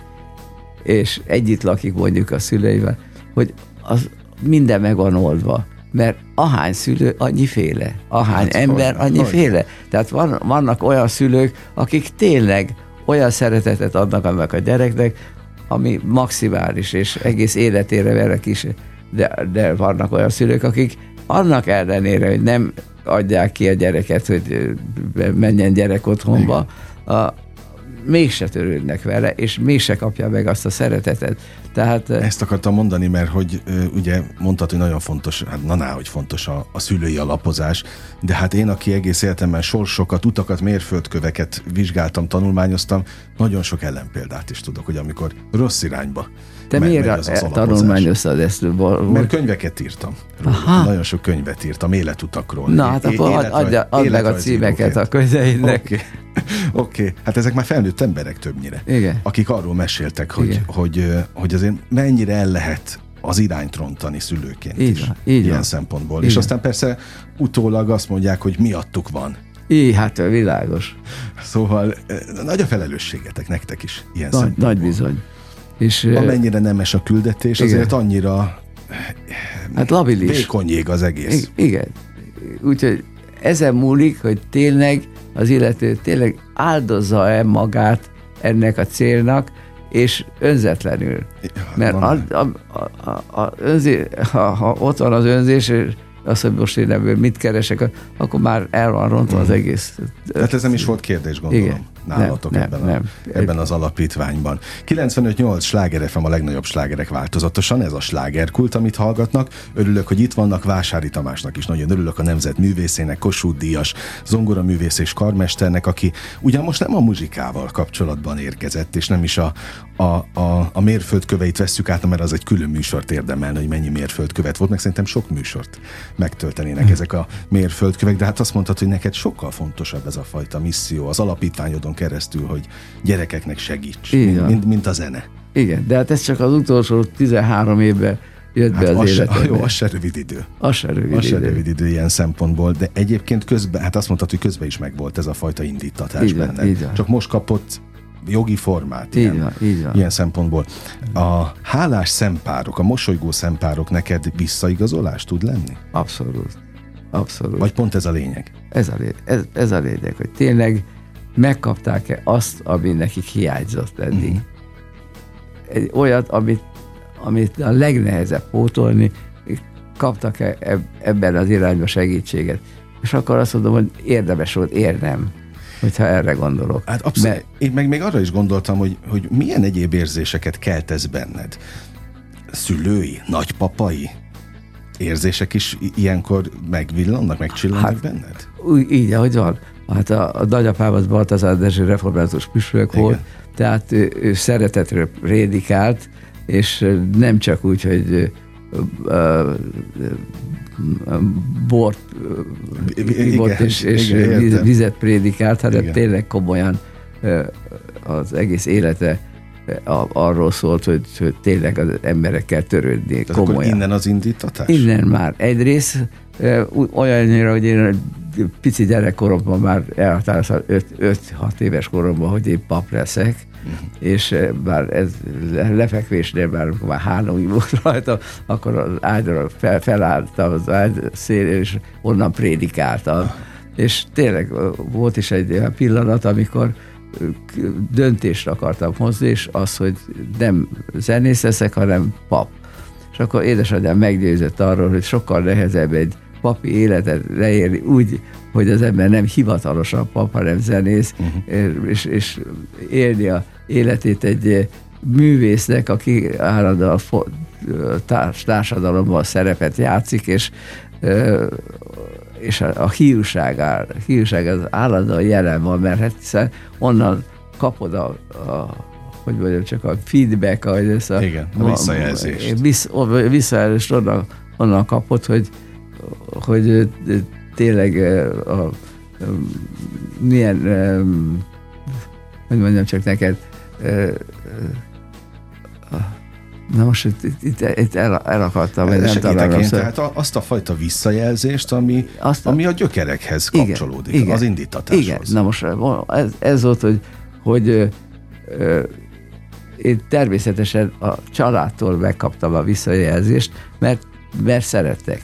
és együtt lakik mondjuk a szüleivel, hogy az minden meg van oldva. Mert ahány szülő, annyi féle. Ahány hát, ember, annyi hogy? féle. Tehát van, vannak olyan szülők, akik tényleg olyan szeretetet adnak annak a gyereknek, ami maximális, és egész életére vele is. De, de vannak olyan szülők, akik annak ellenére, hogy nem adják ki a gyereket, hogy menjen gyerek otthonba, a, mégse törődnek vele, és mégse kapja meg azt a szeretetet. Tehát, Ezt akartam mondani, mert hogy ugye mondtad, hogy nagyon fontos, hát na, ná, hogy fontos a, a szülői alapozás, de hát én, aki egész életemben sorsokat, utakat, mérföldköveket vizsgáltam, tanulmányoztam, nagyon sok ellenpéldát is tudok, hogy amikor rossz irányba te me- miért az az tanulmányoztad ezt? Mert könyveket írtam. Aha. Nagyon sok könyvet írtam életutakról. Na, hát akkor ad, adja, add meg a címeket a könyveinek. Oké, okay. okay. hát ezek már felnőtt emberek többnyire. Igen. Akik arról meséltek, hogy, hogy, hogy, hogy azért mennyire el lehet az irányt rontani szülőként így is. Van, így ilyen van. szempontból. Igen. És aztán persze utólag azt mondják, hogy miattuk van. Így, hát világos. Szóval nagy a felelősségetek nektek is ilyen nagy, nagy bizony. És, Amennyire nemes a küldetés, igen. azért annyira hát labilis. vékony jég az egész. Igen. Úgyhogy ezen múlik, hogy tényleg az illető tényleg áldozza-e magát ennek a célnak, és önzetlenül. Ja, Mert a, a, a, a önzé, ha, ha ott van az önzés, azt, hogy most én ebből mit keresek, akkor már el van rontva az egész. Tehát ez nem is volt kérdés, gondolom. Igen. Nálatok nem, ebben, nem, a, nem. ebben az alapítványban. 95-8 sláger FM a legnagyobb slágerek változatosan, ez a slágerkult, amit hallgatnak. Örülök, hogy itt vannak, Vásári Tamásnak is nagyon örülök, a Nemzet művészének, Kossuth Díjas, zongoraművész és karmesternek, aki ugyan most nem a muzsikával kapcsolatban érkezett, és nem is a, a, a, a mérföldköveit vesszük át, mert az egy külön műsort érdemelne, hogy mennyi mérföldkövet volt, meg szerintem sok műsort megtöltenének ezek a mérföldkövek, de hát azt mondtad, hogy neked sokkal fontosabb ez a fajta misszió az alapítványodon keresztül, hogy gyerekeknek segíts, mint, mint, mint a zene. Igen, de hát ez csak az utolsó 13 évben jött hát be az, az életembe. Jó, az se rövid idő. Az se rövid az idő. se rövid idő ilyen szempontból, de egyébként közben, hát azt mondtad, hogy közben is megvolt ez a fajta indítatás így. Van, így van. Csak most kapott jogi formát. Így ilyen, van, így van. ilyen szempontból. A hálás szempárok, a mosolygó szempárok neked visszaigazolás tud lenni? Abszolút. Abszolút. Vagy pont ez a lényeg? Ez a, lényeg, ez, ez a lényeg, hogy tényleg megkapták-e azt, ami nekik hiányzott eddig. Uh-huh. Egy olyat, amit, amit a legnehezebb pótolni, kaptak-e ebben az irányba segítséget. És akkor azt mondom, hogy érdemes volt érnem, hogyha erre gondolok. Hát abszolút. Mert... Én meg még arra is gondoltam, hogy, hogy milyen egyéb érzéseket keltesz benned. Szülői, nagypapai érzések is ilyenkor megvillannak, megcsillannak hát, benned? Úgy, így, ahogy van. Hát a, a nagyapám az Baltazár Dezső református püspök volt, tehát ő, ő szeretetről prédikált, és nem csak úgy, hogy bort, igen, bort és, és igen, vizet prédikált, hanem igen. tényleg komolyan az egész élete arról szólt, hogy, hogy tényleg az emberekkel törődni komolyan. innen az indítatás? Innen már. Egyrészt olyannyira, hogy én pici gyerekkoromban már elhatároztam 5-6 éves koromban, hogy én pap leszek, uh-huh. és bár ez lefekvésnél már, már hálói volt rajta, akkor az ágyra fel, felálltam az ágy szélén, és onnan prédikáltam. Uh-huh. És tényleg volt is egy olyan pillanat, amikor döntést akartam hozni, és az, hogy nem zenész leszek, hanem pap. És akkor édesanyám meggyőzött arról, hogy sokkal nehezebb egy papi életet leérni úgy, hogy az ember nem hivatalosan pap, hanem zenész, uh-huh. és, és élni a életét egy művésznek, aki állandóan társ, társadalomban szerepet játszik, és és a, a hiúság, áll, hiúság az állandóan jelen van, mert hát hiszen onnan kapod a, a hogy mondjam, csak a feedback, ahogy ez a, Igen, a visszajelzést. Vissz, visszajelzést onnan, onnan kapod, hogy, hogy tényleg a, a, milyen, hogy mondjam csak neked, Na most itt, itt, itt el, elakadtam, vagy nem találom. Én, tehát azt a fajta visszajelzést, ami, azt a, ami a gyökerekhez kapcsolódik, igen, az indítatáshoz. Igen, na most ez, ez volt, hogy, hogy ö, ö, én természetesen a családtól megkaptam a visszajelzést, mert, mert szerettek.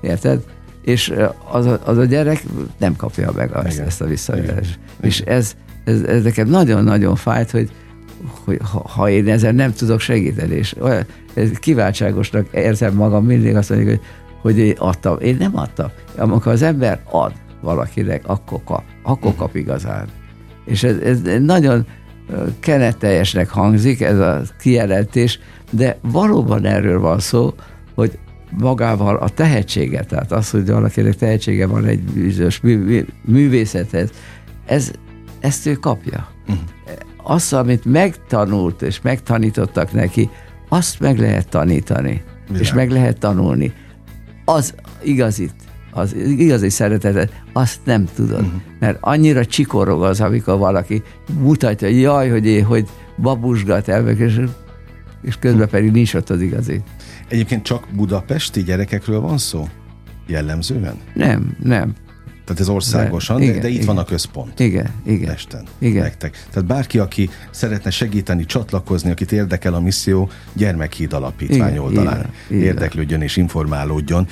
Érted? És az a, az a gyerek nem kapja meg ezt, ezt a visszajelzést. Igen. És ez, ez, ez nekem nagyon-nagyon fájt, hogy hogy ha, ha én ezen nem tudok segíteni, és olyan, ez kiváltságosnak érzem magam, mindig azt mondjuk, hogy, hogy én adtam. Én nem adtam. Amikor az ember ad valakinek, akkor kap. Akkor kap igazán. És ez, ez nagyon keneteljesnek hangzik ez a kijelentés, de valóban erről van szó, hogy magával a tehetséget, tehát az, hogy valakinek tehetsége van egy bizonyos művészethez, ez, ezt ő kapja. Uh-huh. Azt, amit megtanult és megtanítottak neki, azt meg lehet tanítani, Világ. és meg lehet tanulni. Az igazit, az igazi szeretetet, azt nem tudod. Uh-huh. Mert annyira csikorog az, amikor valaki mutatja, jaj, hogy én, hogy babusgat el, és, és közben pedig nincs ott az igazi. Egyébként csak budapesti gyerekekről van szó? Jellemzően? Nem, nem. Tehát ez országosan, de, igen, de itt igen. van a központ. Igen, igen. Pesten. Igen. Nektek. Tehát bárki, aki szeretne segíteni, csatlakozni, akit érdekel a misszió, gyermekhíd alapítvány igen, oldalán igen, érdeklődjön és informálódjon.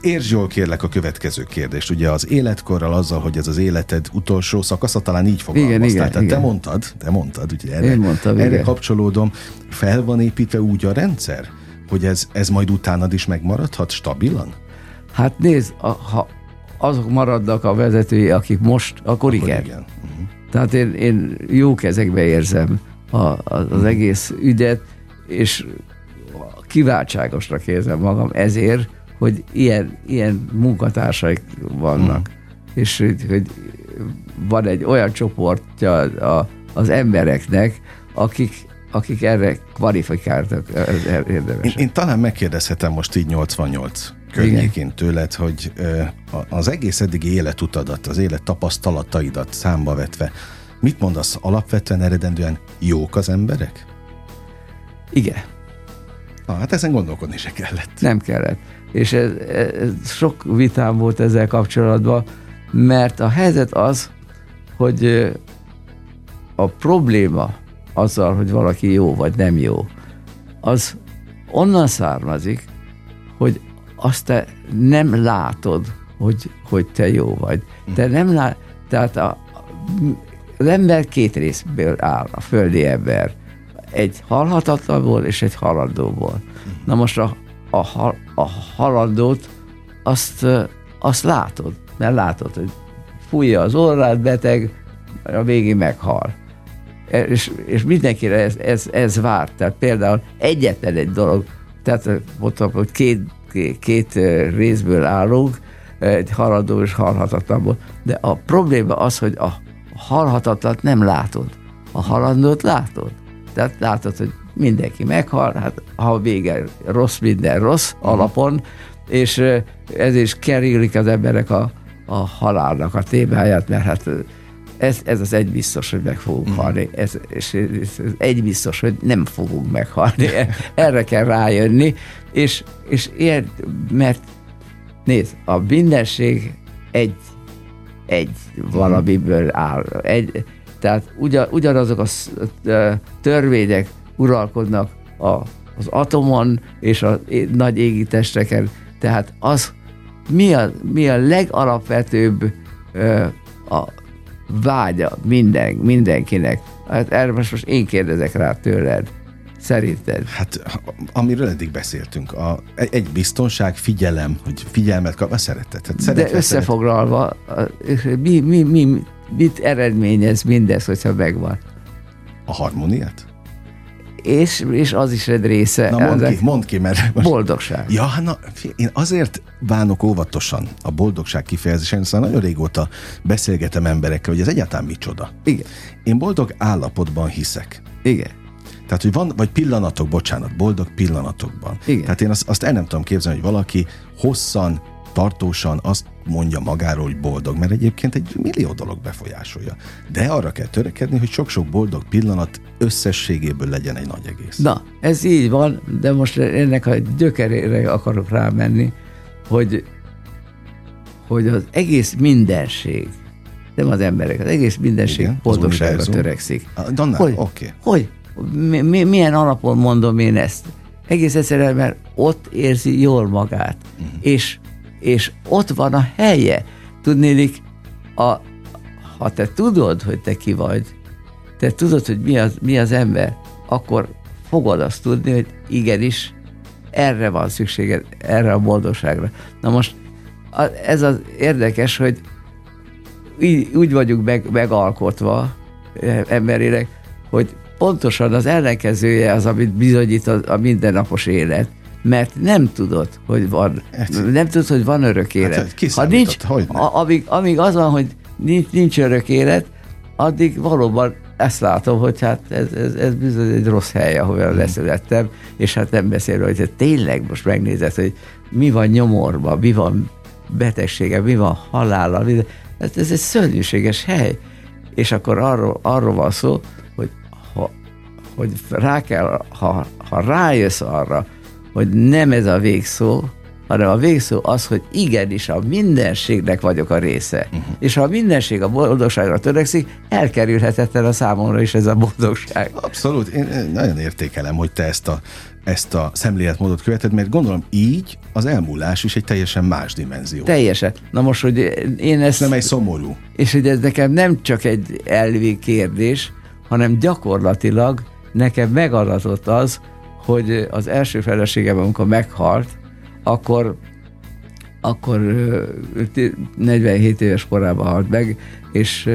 Értsd jól kérlek a következő kérdést. Ugye az életkorral, azzal, hogy ez az életed utolsó szakasza, talán így fogalmaztál. Igen, igen, Tehát igen. te mondtad, te mondtad, ugye erre, Én mondtam, erre igen. kapcsolódom. Fel van építve úgy a rendszer, hogy ez, ez majd utánad is megmaradhat stabilan? Hát nézd, a, ha azok maradnak a vezetői, akik most, akkor, akkor igen. igen. Uh-huh. Tehát én, én jó kezekbe érzem a, a, az uh-huh. egész ügyet, és kiváltságosnak érzem magam ezért, hogy ilyen, ilyen munkatársaik vannak. Uh-huh. És hogy, hogy van egy olyan csoportja a, az embereknek, akik, akik erre kvalifikáltak érdemesek. Én, én talán megkérdezhetem most így 88 környékén tőled, hogy az egész eddigi életutadat, az élet tapasztalataidat számba vetve, mit mondasz alapvetően eredendően jók az emberek? Igen. Na, hát ezen gondolkodni se kellett. Nem kellett. És ez, ez, sok vitám volt ezzel kapcsolatban, mert a helyzet az, hogy a probléma azzal, hogy valaki jó vagy nem jó, az onnan származik, hogy azt te nem látod, hogy, hogy te jó vagy. Te nem lát, tehát a, az ember két részből áll, a földi ember. Egy halhatatlanból és egy haladóból. Na most a, a, a haladót azt, azt látod, mert látod, hogy fújja az orrát, beteg, a végén meghal. És, és mindenkire ez, ez, ez vár. Tehát például egyetlen egy dolog, tehát mondtam, hogy két két részből állunk, egy haladó és halhatatlanból. De a probléma az, hogy a halhatatlat nem látod. A halandót látod. Tehát látod, hogy mindenki meghal, hát ha vége rossz, minden rossz alapon, és ez is kerülik az emberek a, a halálnak a témáját, mert hát ez, ez az egy biztos, hogy meg fogunk mm. halni, ez, és ez egy biztos, hogy nem fogunk meghalni. Erre kell rájönni, és, és ilyen, mert nézd, a mindenség egy, egy valamiből áll. Egy, tehát ugyan, ugyanazok a törvények uralkodnak a, az atomon és a nagy égitesteken, tehát az mi a, mi a legalapvetőbb a, vágya minden, mindenkinek. Hát erre most, most én kérdezek rá tőled. Szerinted? Hát, amiről eddig beszéltünk, a, egy biztonság, figyelem, hogy figyelmet kap, a szeretet. Hát szeretet De összefoglalva, mi, mi, mi, mit eredményez mindez, hogyha megvan? A harmóniát? És, és az is egy része. Na mondd ki, mondd ki, mert... Most... Boldogság. Ja, na, én azért bánok óvatosan a boldogság kifejezésen, hiszen nagyon régóta beszélgetem emberekkel, hogy ez egyáltalán micsoda. Igen. Én boldog állapotban hiszek. Igen. Tehát, hogy van, vagy pillanatok, bocsánat, boldog pillanatokban. Igen. Tehát én azt, azt el nem tudom képzelni, hogy valaki hosszan tartósan azt mondja magáról, hogy boldog, mert egyébként egy millió dolog befolyásolja. De arra kell törekedni, hogy sok-sok boldog pillanat összességéből legyen egy nagy egész. Na, ez így van, de most ennek a gyökerére akarok rámenni, hogy, hogy az egész mindenség, nem az emberek, az egész mindenség Igen, boldogságra törekszik. Donna, hogy, okay. hogy? Mi, mi, milyen alapon mondom én ezt? Egész egyszerűen, mert ott érzi jól magát, uh-huh. és és ott van a helye. Tudnélik, a, ha te tudod, hogy te ki vagy, te tudod, hogy mi az, mi az ember, akkor fogod azt tudni, hogy igenis, erre van szükséged, erre a boldogságra. Na most ez az érdekes, hogy úgy, vagyunk meg, megalkotva, emberének, hogy pontosan az ellenkezője az, amit bizonyít a, a mindennapos élet mert nem tudod, hogy van, nem tudod, hogy van örök élet. Hát, ha nincs, a, amíg, amíg az van, hogy nincs, nincs örök élet, addig valóban ezt látom, hogy hát ez, ez, ez bizony egy rossz hely, ahol hmm. leszülettem, és hát nem beszélve, hogy tényleg most megnézed, hogy mi van nyomorban, mi van betegsége, mi van halála, mi, hát ez egy szörnyűséges hely. És akkor arról, arról van szó, hogy ha, hogy rá kell, ha, ha rájössz arra, hogy nem ez a végszó, hanem a végszó az, hogy igenis a mindenségnek vagyok a része. Uh-huh. És ha a mindenség a boldogságra törekszik, elkerülhetetlen a számomra is ez a boldogság. Abszolút. Én nagyon értékelem, hogy te ezt a, ezt a szemléletmódot követed, mert gondolom így az elmúlás is egy teljesen más dimenzió. Teljesen. Na most, hogy én ezt... Nem egy szomorú. És hogy ez nekem nem csak egy elvi kérdés, hanem gyakorlatilag nekem megadatott az, hogy az első feleségem, amikor meghalt, akkor akkor 47 éves korában halt meg, és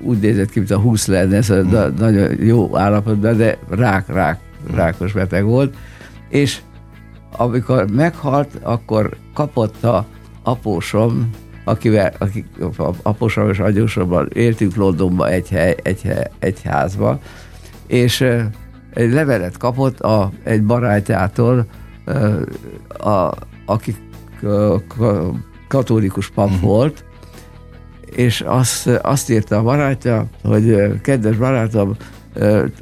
úgy nézett ki, mint a 20 lenne, ez a hmm. nagyon jó állapotban, de rák, rák, rákos beteg volt, és amikor meghalt, akkor kapott a apósom, akivel, akik, apósom és agyósomban éltünk Londonban egy, hely, egy, hely, egy házba, és egy levelet kapott a, egy barátjától, a, aki katolikus pap uh-huh. volt, és azt, azt írta a barátja, hogy kedves barátom,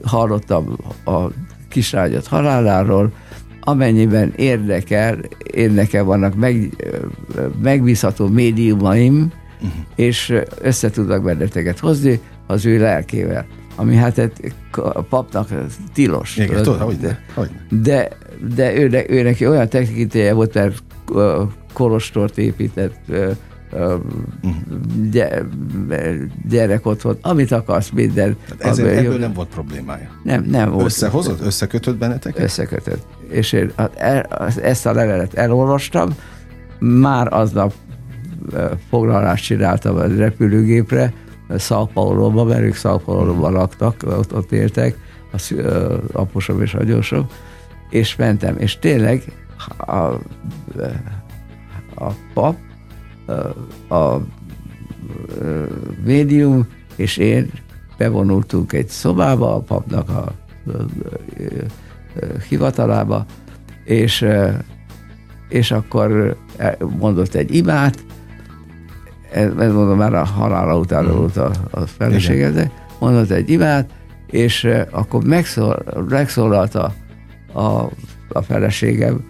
hallottam a kisrágyat haláláról, amennyiben érdekel, érdekel vannak meg, megbízható médiumaim, uh-huh. és össze tudnak benneteket hozni az ő lelkével ami hát egy papnak tilos. Igen, tudod, hogy de, de, de ő, ő neki olyan tekintéje volt, mert kolostort épített, gyerek ott volt, amit akarsz, minden. Tehát ezen, ebből nem volt problémája? Nem, nem volt. Összehozott? Összekötött benneteket? Összekötött. És én ezt a levelet elolvastam, már aznap foglalást csináltam a repülőgépre, São Paulo-ba, ők São Paulo-ba laktak, ott, ott éltek, az, apusom és agyósom, és mentem, és tényleg a, a pap, a, a médium és én bevonultunk egy szobába, a papnak a, a, a, a hivatalába, és, és akkor mondott egy imát, ez, ez mondom, már a halála után mm. volt a, a felesége, de mondott egy imát, és akkor megszól, megszólalt a, a, a feleségem,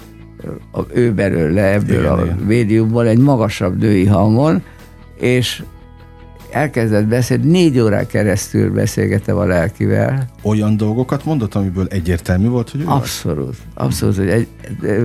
a, ő belőle ebből igen, a igen. médiumból egy magasabb női hangon, és elkezdett beszélni, négy órán keresztül beszélgettem a lelkivel. Olyan dolgokat mondott, amiből egyértelmű volt, hogy ő Abszolút. Az? Abszolút, hogy egy,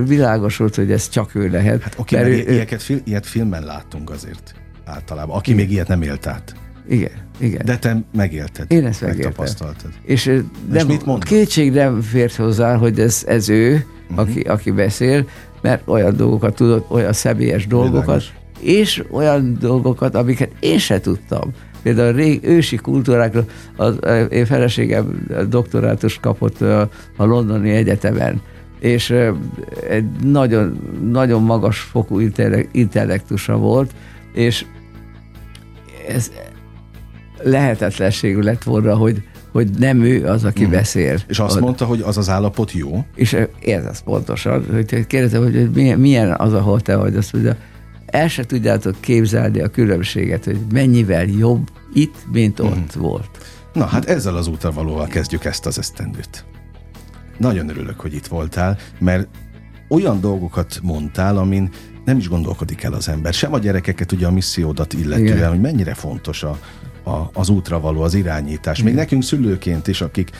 világos volt, hogy ez csak ő lehet. Hát oké, okay, ő, ilyet, ilyet filmben láttunk azért általában, aki igen. még ilyet nem élt át. Igen, igen. De te megélted. Én ezt megéltem. Megtapasztaltad. És, nem, és mit mondod? Kétség nem fért hozzá, hogy ez, ez ő, uh-huh. aki, aki beszél, mert olyan dolgokat tudott, olyan személyes dolgokat, Világos. és olyan dolgokat, amiket én se tudtam. Például a rég, ősi kultúrákról, az, én feleségem doktorátus kapott a londoni egyetemen, és egy nagyon, nagyon magas fokú intellektusa volt, és ez lehetetlenségű lett volna, hogy, hogy nem ő az, aki mm. beszél. És azt mondta, hogy az az állapot jó? És ez az pontosan, hogy kérdezem, hogy milyen, milyen az, ahol te vagy, azt mondja, el se tudjátok képzelni a különbséget, hogy mennyivel jobb itt, mint mm. ott volt. Na hát ezzel az útravalóval kezdjük ezt az esztendőt. Nagyon örülök, hogy itt voltál, mert olyan dolgokat mondtál, amin nem is gondolkodik el az ember. Sem a gyerekeket, ugye a missziódat illetően, Igen. hogy mennyire fontos a, a, az útra való, az irányítás. Még Igen. nekünk szülőként is, akik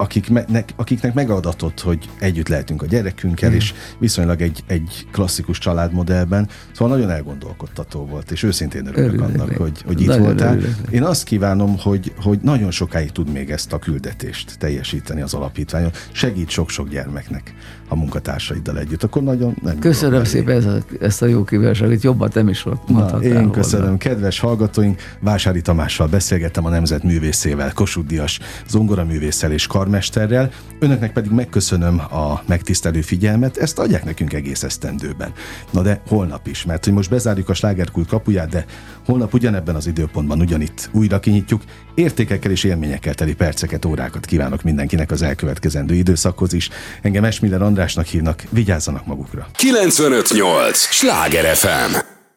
akiknek, akiknek megadatott, hogy együtt lehetünk a gyerekünkkel, mm. és viszonylag egy, egy klasszikus családmodellben. Szóval nagyon elgondolkodtató volt, és őszintén örülök örülök annak, hogy, hogy itt nagyon voltál. Örülök. Én azt kívánom, hogy, hogy nagyon sokáig tud még ezt a küldetést teljesíteni az alapítványon. Segít sok-sok gyermeknek a munkatársaiddal együtt. Akkor nagyon nem Köszönöm szépen ezt a, ezt a jó kívánságot, jobban nem is volt. Na, én köszönöm. Volna. Kedves hallgatóink, Vásári Tamással beszélgettem a Nemzet művészével, Kossuth Díjas zongoraművésszel és karmesterrel. Önöknek pedig megköszönöm a megtisztelő figyelmet, ezt adják nekünk egész esztendőben. Na de holnap is, mert hogy most bezárjuk a slágerkult kapuját, de holnap ugyanebben az időpontban ugyanitt újra kinyitjuk. Értékekkel és élményekkel teli perceket, órákat kívánok mindenkinek az elkövetkezendő időszakhoz is. Engem Esmiller Andrásnak hívnak, vigyázzanak magukra. 958! Sláger FM!